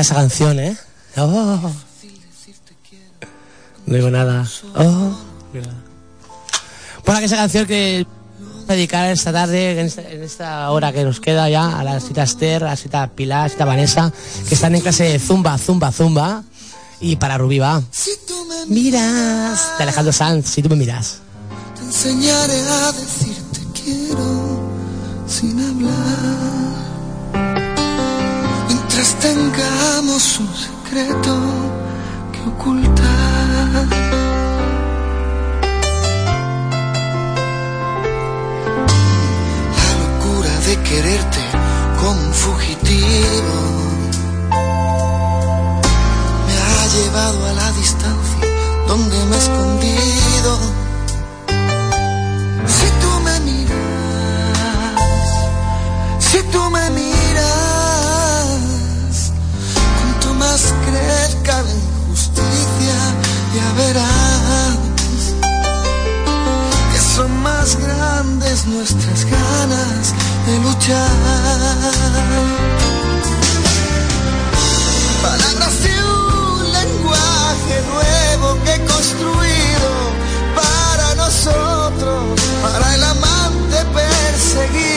esa canción, ¿eh? Oh. No digo nada. Oh. Bueno, que esa canción que dedicar esta tarde, en esta, hora que nos queda ya, a la cita Esther, a la cita Pilar, a la cita Vanessa, que están en clase de Zumba, Zumba, Zumba. Y para Rubí va. Si tú me miras. De Alejandro Sanz, si tú me miras. Te enseñaré a decirte quiero sin hablar tengamos un secreto que ocultar. La locura de quererte como un fugitivo me ha llevado a la distancia donde me he escondido. Si tú me miras, si tú me miras crezca la injusticia, ya verás que son más grandes nuestras ganas de luchar. Palabras de un lenguaje nuevo que he construido para nosotros, para el amante perseguido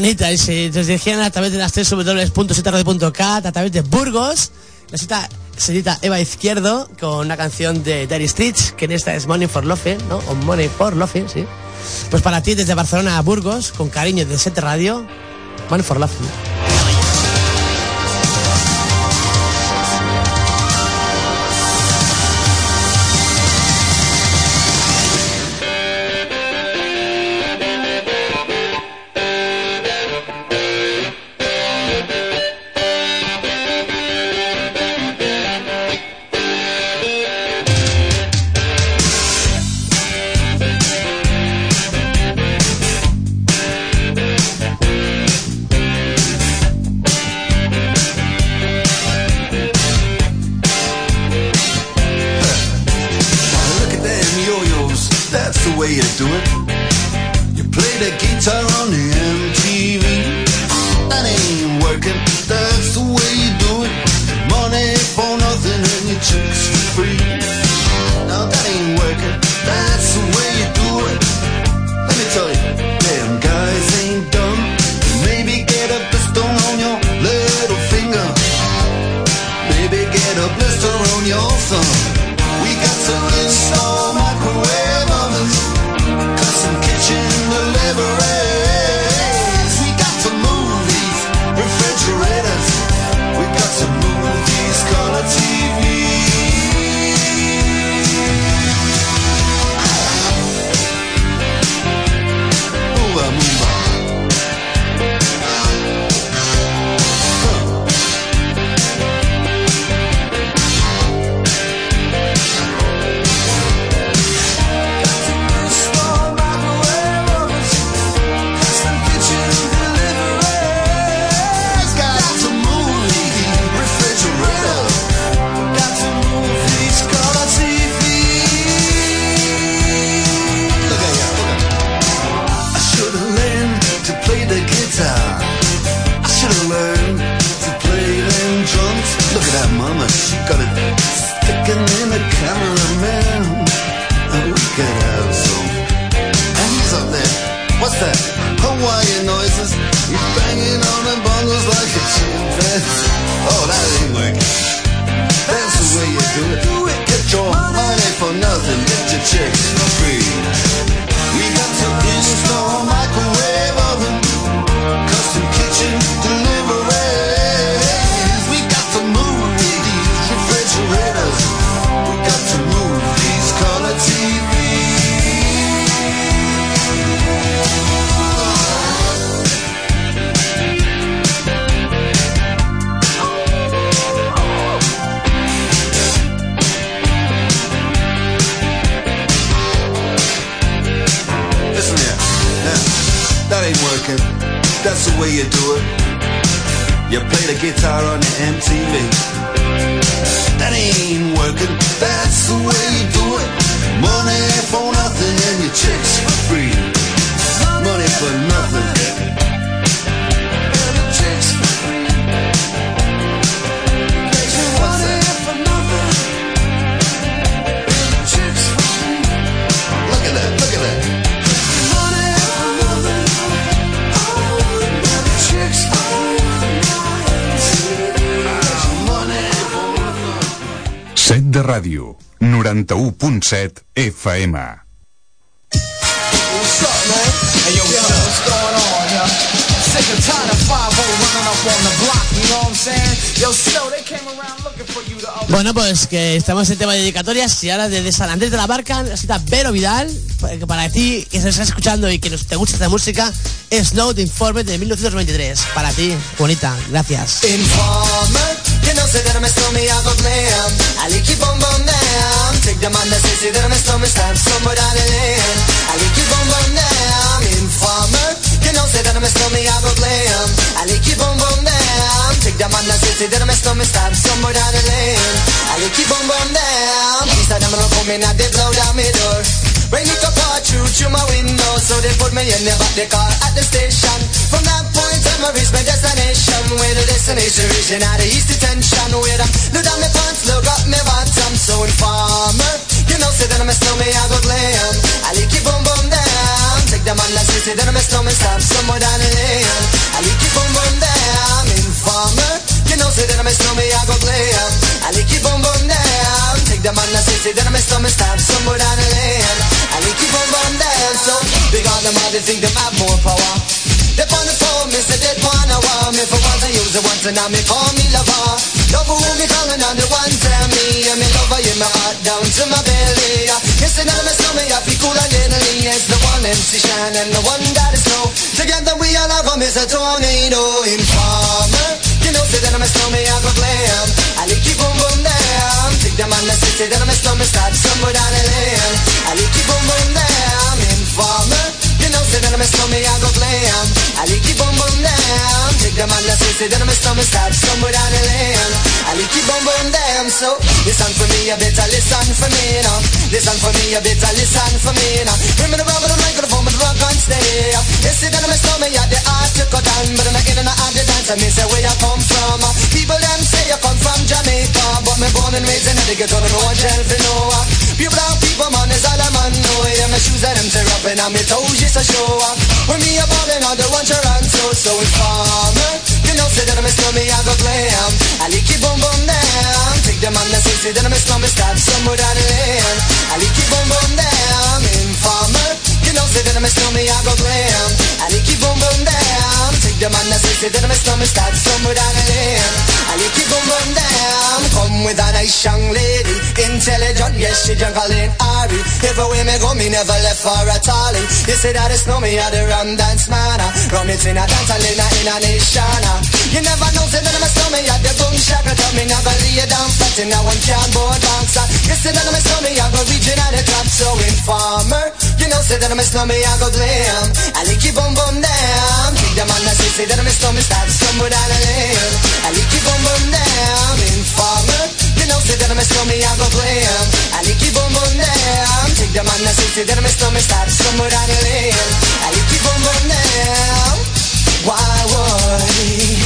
bonita. Y se eh, nos dirigían a través de las tres www.sitarde.cat, a través de Burgos. La cita señorita Eva Izquierdo con una canción de Dairy Streets, que en esta es Money for Love, ¿no? O Money for Love, sí. Pues para ti, desde Barcelona a Burgos, con cariño de Set Radio, Money for Love. ¿no? Ràdio, 91.7 FM. What's up, man? Hey, yo, what's going on, yo? Sick and tired of 5 running up on the block, you know what I'm saying? Yo, Snow, they came around looking for you the other Bueno, pues que estamos en tema de dedicatorias y ahora desde San Andrés de la Barca necesita Vero Vidal, que para ti que se está escuchando y que nos, te gusta esta música, Snow de Informe de 1993. Para ti, bonita, gracias. You know, say that I'm a stormy, I go glam. I like you bum bum down. Take the say, say that I'm a stormy, stab somewhere down the lane. I like you bum bum down. Informer, you know, say that I'm a stormy, I go glam. I like you bum bum down. Take the say, say that I'm a stormy, stab somewhere down the lane. I like you bum bum down. These are them gonna come in and they blow down my door. Rain it up all through through my window, so they put me in the back the car at the station. From that point on, I reached my destination. Where the destination region at the east detention. Where I look down my pants, look up my bottom. So informer, you know, say that I'm a snowman, I go glam. I like you boom boom down. Take them on street, say that I'm a snowman, stop somewhere down the lane. I like you boom boom down. Informer, you know, say that I'm a snowman, I go glam. I like you boom boom down. Take them on street, say that I'm a snowman, stop somewhere down the lane. So big on them, all they think them have more power. They on the phone, me say they wanna want me for once I use it once and now me call me lover. Love who me calling on the one tell me I'm in love in my heart down to my belly. Yes, and I'm a snowman, I feel cool and deadly. It's the one MC Shine and the one that is snow. Together we all have a tornado them the city, say that I'm a snowman, start somewhere down the lane. I like you boom boom down. So listen for me, you better listen for me now. Listen for me, you better listen for me now. Bring me the rubber, the microphone, but the rock on stay. You see that I'm a snowman, yeah, the art to cut down, but I'm not in and out the dance. I mean, say where you come from. People them say you come from Jamaica, but me born and raised in the ghetto, and me want you to know. Pure brown people, man, is all I'm on. know. Yeah, my shoes and them tear up, and I'm toes just a show up. When me a ballin' on the one Toronto, so informer. You know, say that I'm a slummy, I go glam. I lick you boom boom down. Take the say, say that I'm a slummy, stop somewhere down the lane. I lick you boom boom down. Informer. You know, say that I'm a slummy, I go glam. I lick you boom boom down. Take the say, say that I'm a slummy, stop somewhere down the lane. I lick you boom boom down. With a nice young lady, intelligent, yes she jungle in Ari. Everywhere me go, me never left for a tally. You say that it's no me, I the rum dance man. Rum it in a dance, and in a in a nation. You never know, say that I'm a snowman, I the boom shaka tell me never lay you down flat in a one can board dancer. You say that I'm a snowman, I go region at the top, so informer. You know, say that I'm a snowman, I go glam. I lick you boom boom down. Domanda se sei da dove sto mi stavi scomodando lei I like you boom boom damn Informer You know say that I'm I go play I like you boom boom damn Take the man that says that I'm a stormy Stavi scomodando lei I like you boom boom damn Why worry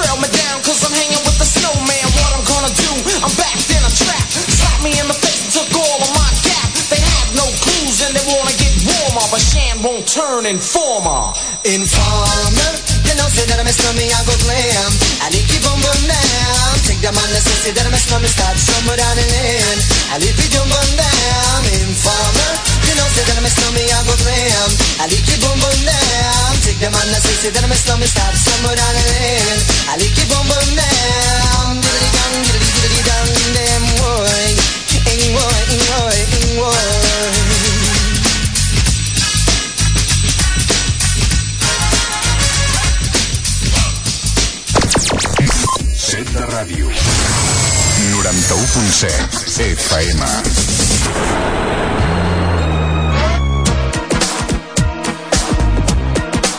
Trail me down cause I'm hanging with the snowman. What I'm gonna do, I'm backed in a trap. Slap me in the face and took all of my gap. They have no clues and they wanna get warmer. But Shan won't turn informer. Informer, you know, say that I'm a snowman, I go glam. I lick you boom boom down. Take them on the say, that I'm a snowman, start somewhere down the lane. I lick you boom down. Informer, you know, say that I'm a snowman, I go glam. I lick you boom boom down. Yaman seslerim İslam istab samuranın Ali ki bombam dem Gidri gam gidri dem in in in 91.7 FM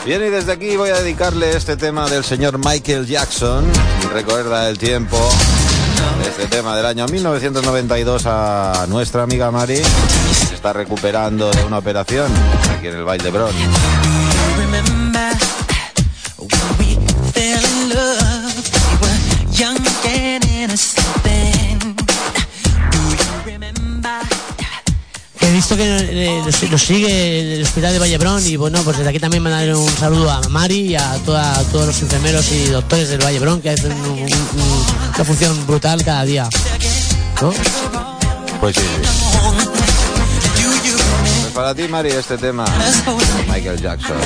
Bien, y desde aquí voy a dedicarle este tema del señor Michael Jackson. Recuerda el tiempo. Este tema del año 1992 a nuestra amiga Mari. Se está recuperando de una operación aquí en el Valle de Bron. He visto que eh, nos, sigue el hospital de Vallebrón y bueno, pues desde aquí también mandar un saludo a Mari y a, toda- todos los enfermeros y doctores del Vallebrón que hacen un- un- un- una función brutal cada día. Pues sí, Pues para ti, Mari, este tema Michael Jackson.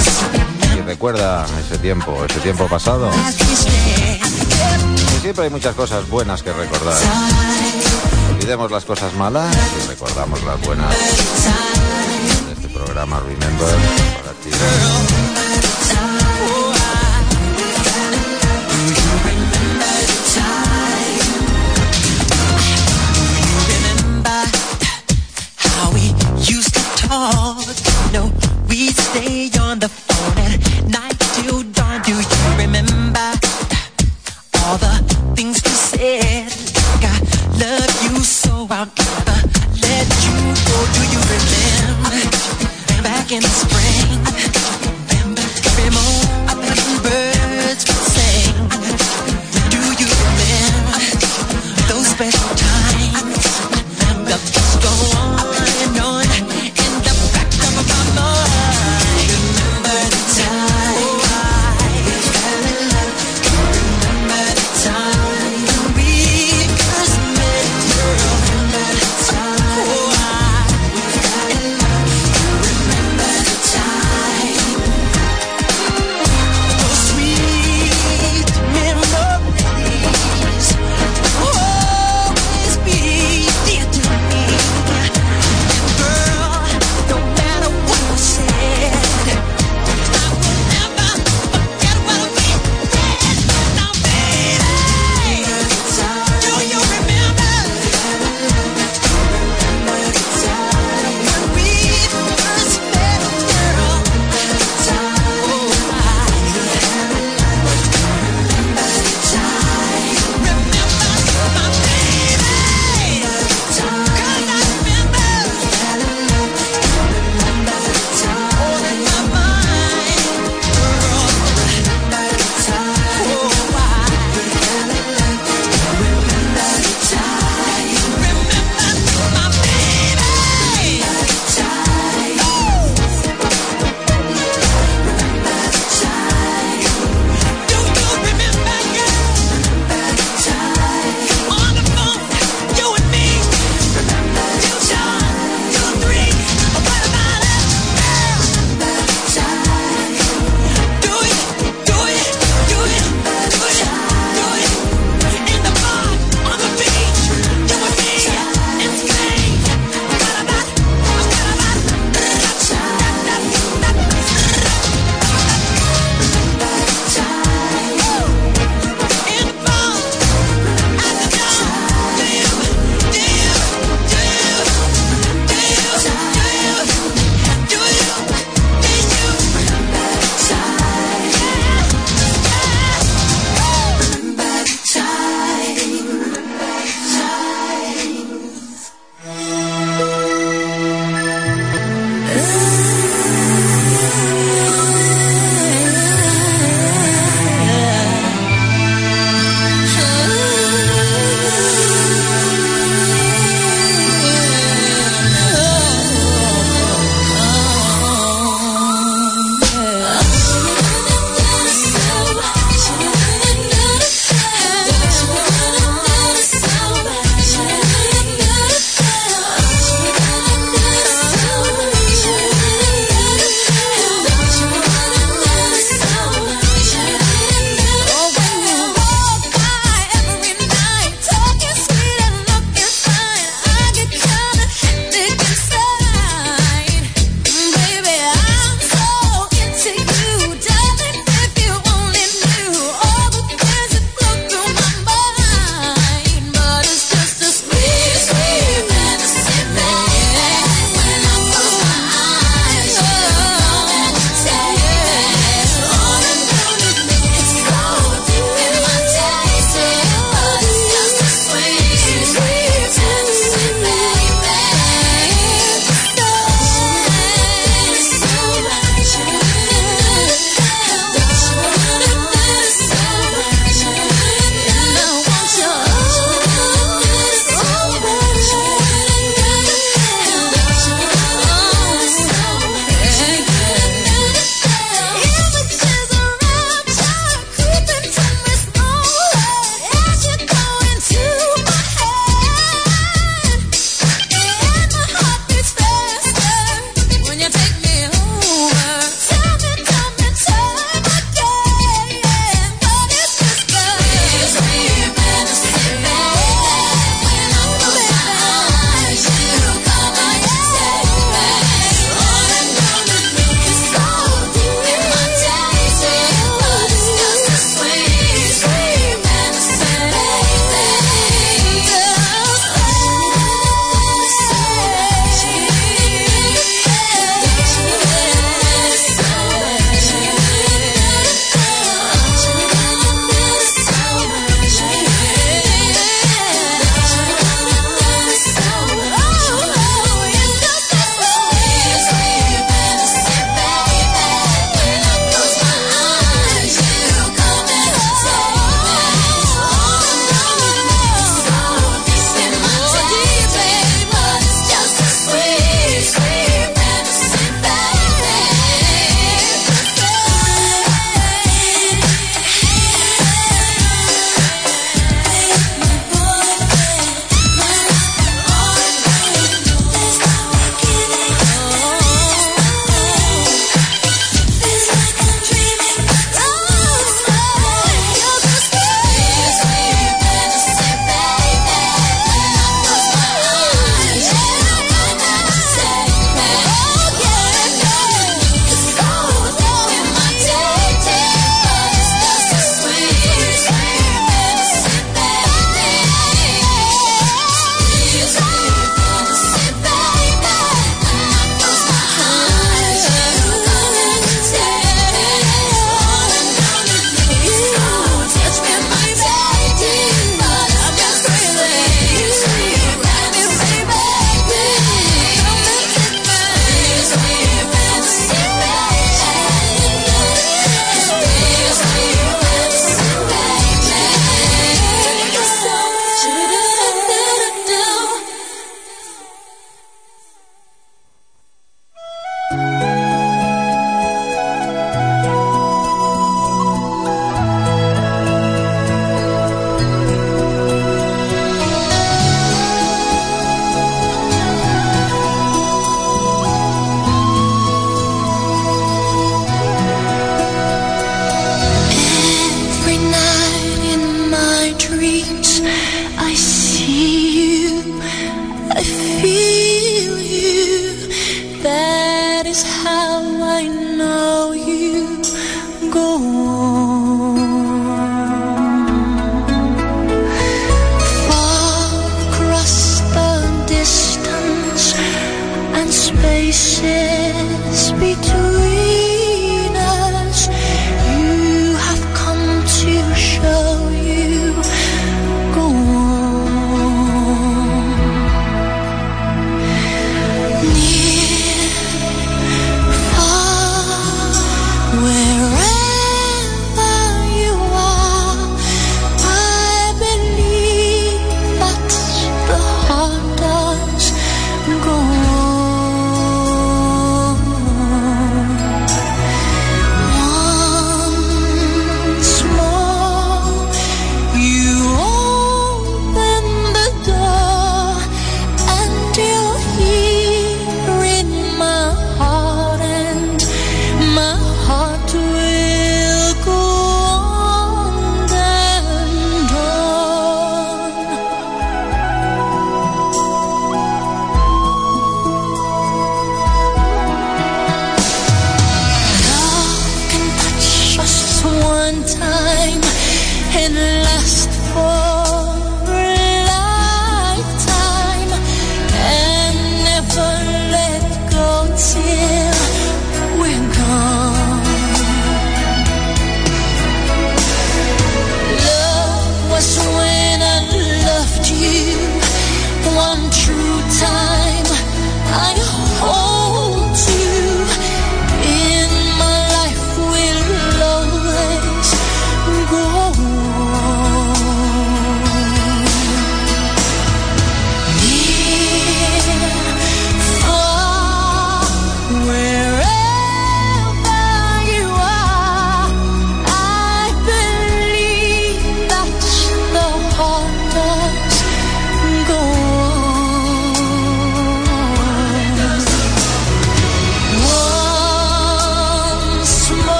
Y recuerda ese tiempo, ese tiempo pasado. Y siempre hay muchas cosas buenas que recordar. Olvidemos las cosas malas y recordamos las buenas. En este programa Remember para ti.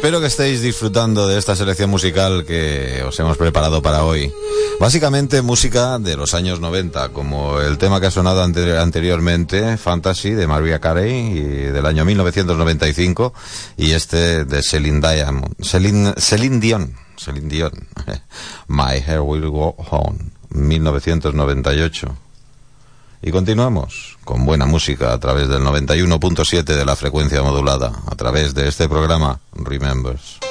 Espero que estéis disfrutando de esta selección musical que os hemos preparado para hoy. Básicamente música de los años 90, como el tema que ha sonado anteriormente, Fantasy, de Maria Carey, y del año 1995, y este de Celine, Diamond, Celine, Dion. Celine Dion. My Hair Will Go On, 1998. Y continuamos con buena música a través del 91.7 de la frecuencia modulada, a través de este programa Remembers.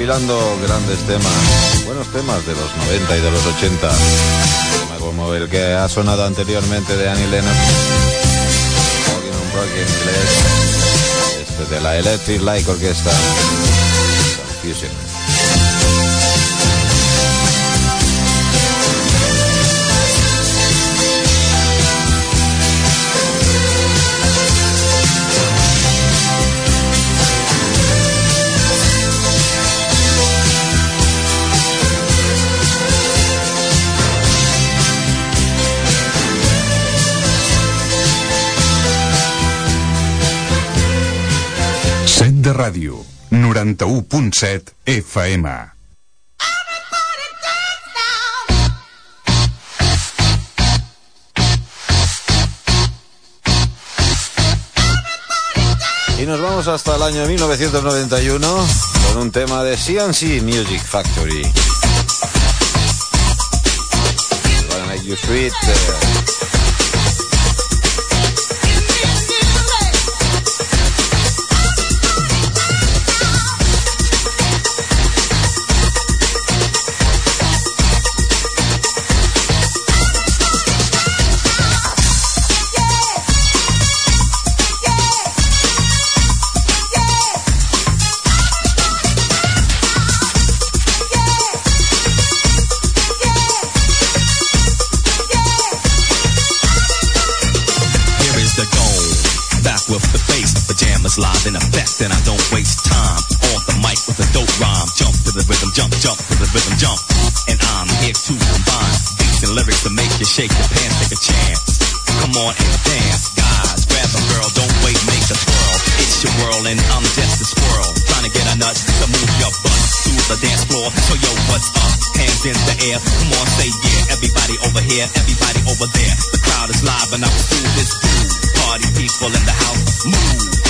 Recopilando grandes temas, buenos temas de los 90 y de los 80, tema como el que ha sonado anteriormente de Annie Lennox, un rock inglés, este de la Electric Light Orchestra, Confusion. De ràdio, 91.7 FM. Y nos vamos hasta el año 1991 con un tema de CNC Music Factory. Gonna make you sweet. And I don't waste time. On the mic with a dope rhyme, jump to the rhythm, jump, jump to the rhythm, jump. And I'm here to combine beats and lyrics to make you shake your pants, take a chance. Come on and dance, guys. Grab a girl, don't wait, make a twirl. It's your world, and I'm just a squirrel. Trying to get a nut to move your butt to the dance floor. So yo, what's up? Hands in the air. Come on, say yeah. Everybody over here, everybody over there. The crowd is live, and I'm through this groove. Party people in the house, move.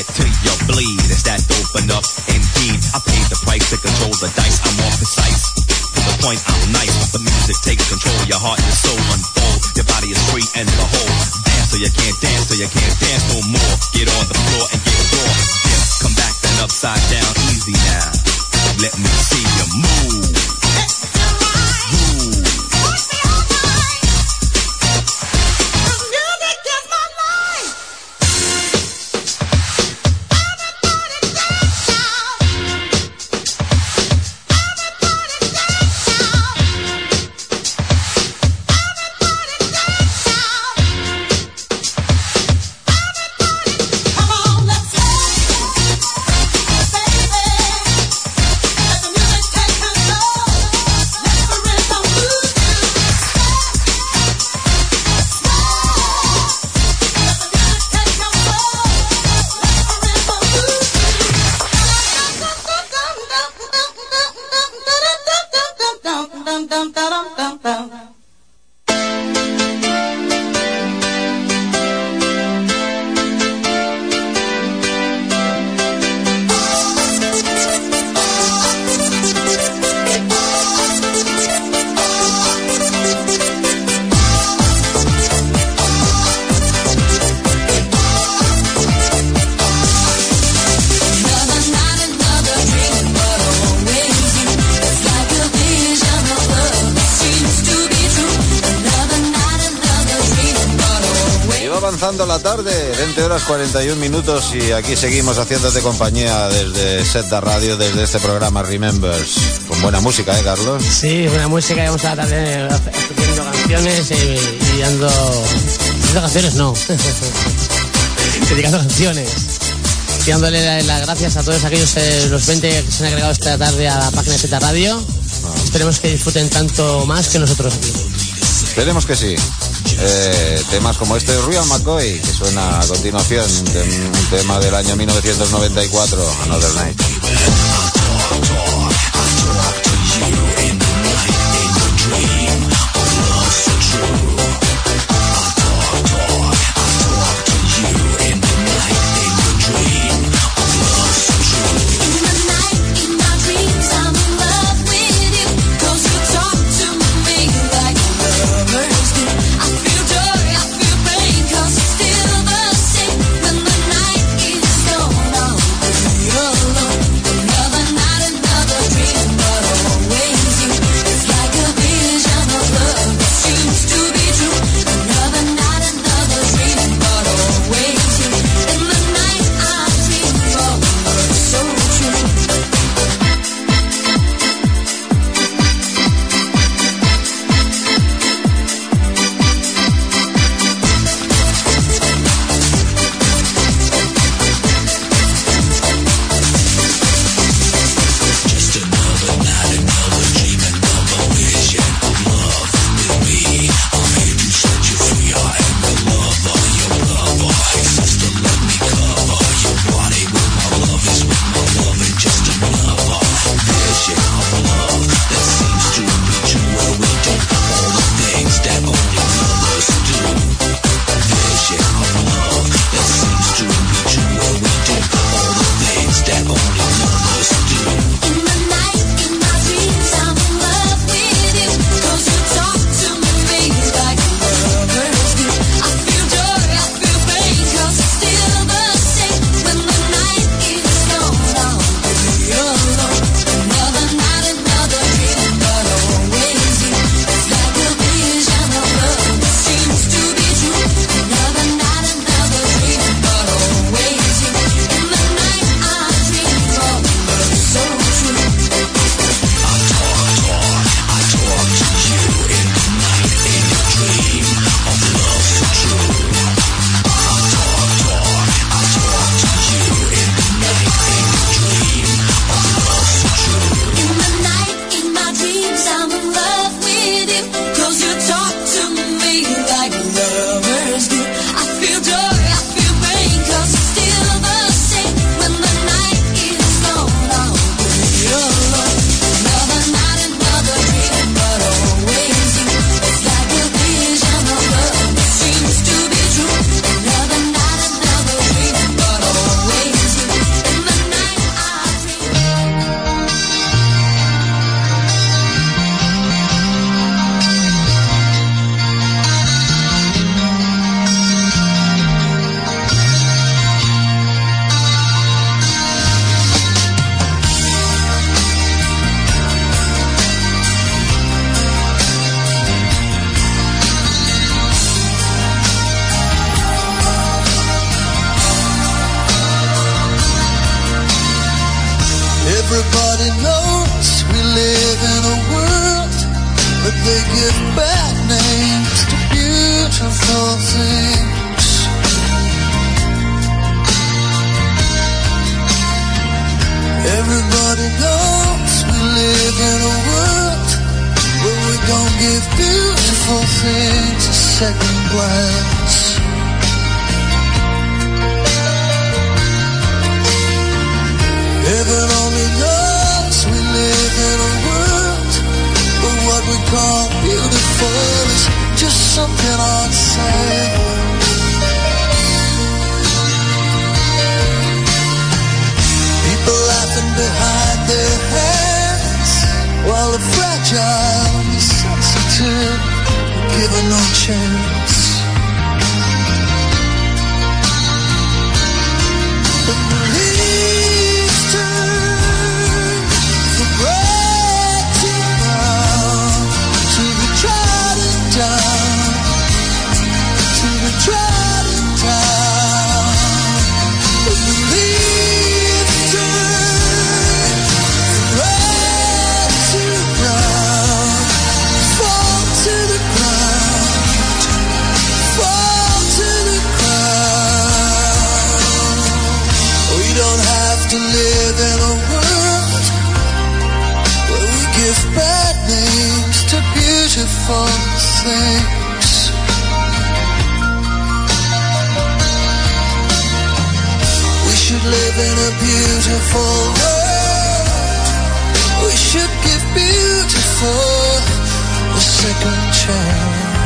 Sweat till you bleed. Is that dope enough? Indeed, I paid the price to control the dice. I'm more precise. To the point, I'm nice. The music takes control. Your heart and soul avanzando la tarde, 20 horas 41 minutos y aquí seguimos haciéndote compañía desde Set de Radio, desde este programa Remembers. Con buena música, ¿eh, Carlos? Sí, buena música, vamos a tarde haciendo canciones y, y. Haciendo canciones no. Dedicando canciones. Y dándole la- las gracias a todos aquellos, eh, los 20 que se han agregado esta tarde a la página de Z Radio. Esperemos que disfruten tanto más que nosotros aquí. Esperemos que sí. Eh, temas como este de Real McCoy, que suena a continuación, un tema del año 1994, Another Night. They give bad names to beautiful things. Everybody knows we live in a world where we don't give beautiful things a second glance. Something sale. People laughing behind their hands while the fragile sensitive are given no chance. in a beautiful world. We should give beautiful a second chance.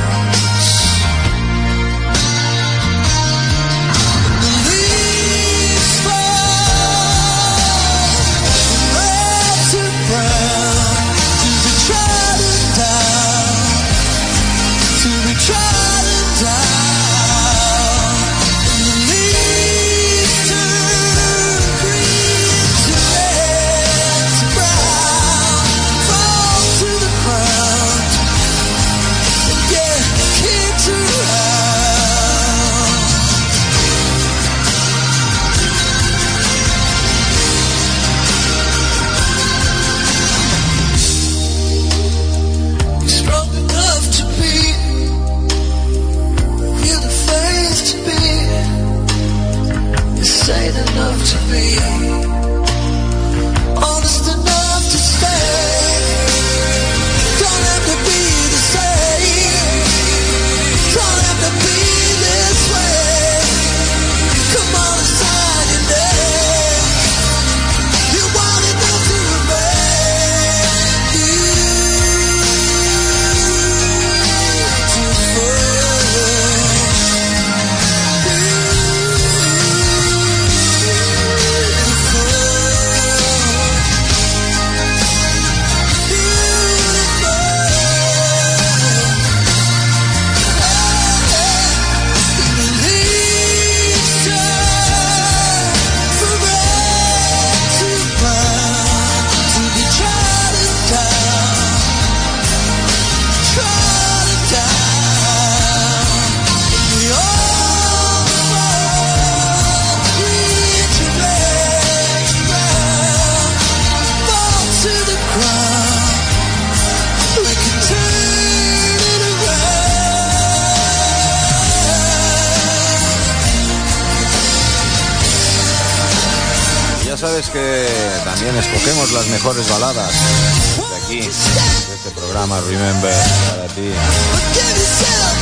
que también escogemos las mejores baladas de aquí, de este programa Remember para ti.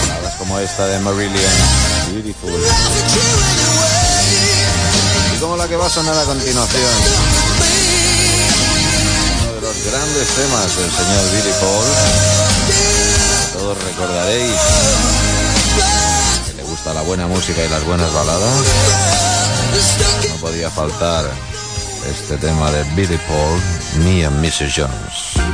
Baladas como esta de Marillion, Beautiful. Y como la que va a sonar a continuación. Uno de los grandes temas del señor Billy Paul. Todos recordaréis que le gusta la buena música y las buenas baladas. No podía faltar este tema de Billy Paul, Me and Mrs. Jones.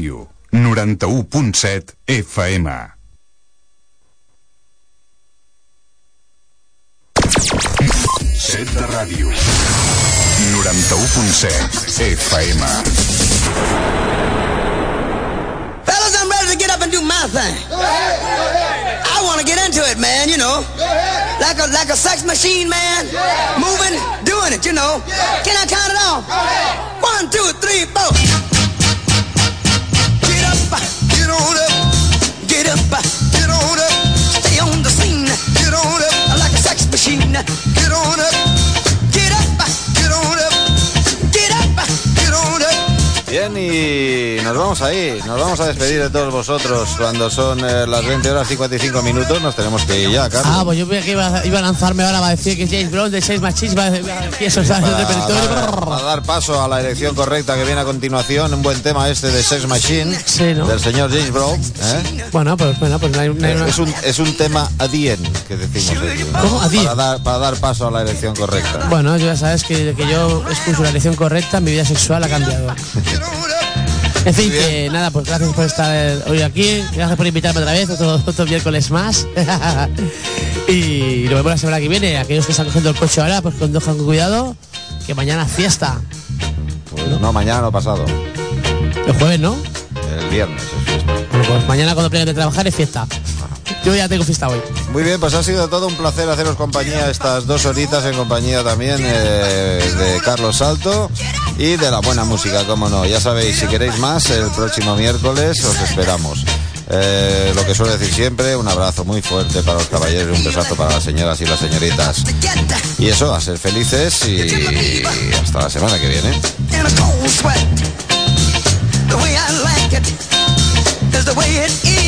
Ràdio, 91.7 FM. Set de ràdio, 91.7 FM. Fellas, I'm ready to get up and do my thing. I want to get into it, man, you know. Like a like a sex machine, man. Moving, doing it, you know. Can I count it off? One, two, three, four. Machine. Get on up. Get up, get on up. Get up, get on up. Bien, y nos vamos ahí, nos vamos a despedir de todos vosotros cuando son eh, las 20 horas 55 minutos, nos tenemos que ir ya, Carlos. Ah, pues yo veía que iba, iba a lanzarme ahora, va a decir que James Brown de 6 Machines va a decir eso el Para repertorio. dar, para dar paso a la elección correcta que viene a continuación, un buen tema este de Sex Machine Sí, ¿no? del señor James Brown. ¿eh? Bueno, pues bueno, pues no hay, no hay una- Es, un, es un tema adien que decimos. Adien. Para dar, para dar paso a la elección correcta. Bueno, ya sabes que, que yo escucho la elección correcta, mi vida sexual ha cambiado. En fin, que nada, pues gracias por estar eh, hoy aquí, gracias por invitarme otra vez, otro, otro miércoles más. y nos vemos la semana que viene. Aquellos que están cogiendo el coche ahora, pues condujan con cuidado, que mañana fiesta. Pues no, mañana no pasado, El jueves, ¿no? el viernes. es fiesta. Bueno, pues mañana cuando pleguen de trabajar es fiesta. Yo ya tengo fiesta hoy. Muy bien, pues ha sido todo un placer haceros compañía estas dos horitas en compañía también eh, de Carlos Salto y de la buena música, como no. Ya sabéis, si queréis más, el próximo miércoles os esperamos. Eh, lo que suelo decir siempre, un abrazo muy fuerte para los caballeros y un besazo para las señoras y las señoritas. Y eso, a ser felices y hasta la semana que viene. The way it is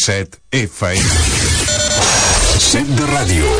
107 FM. Set de ràdio.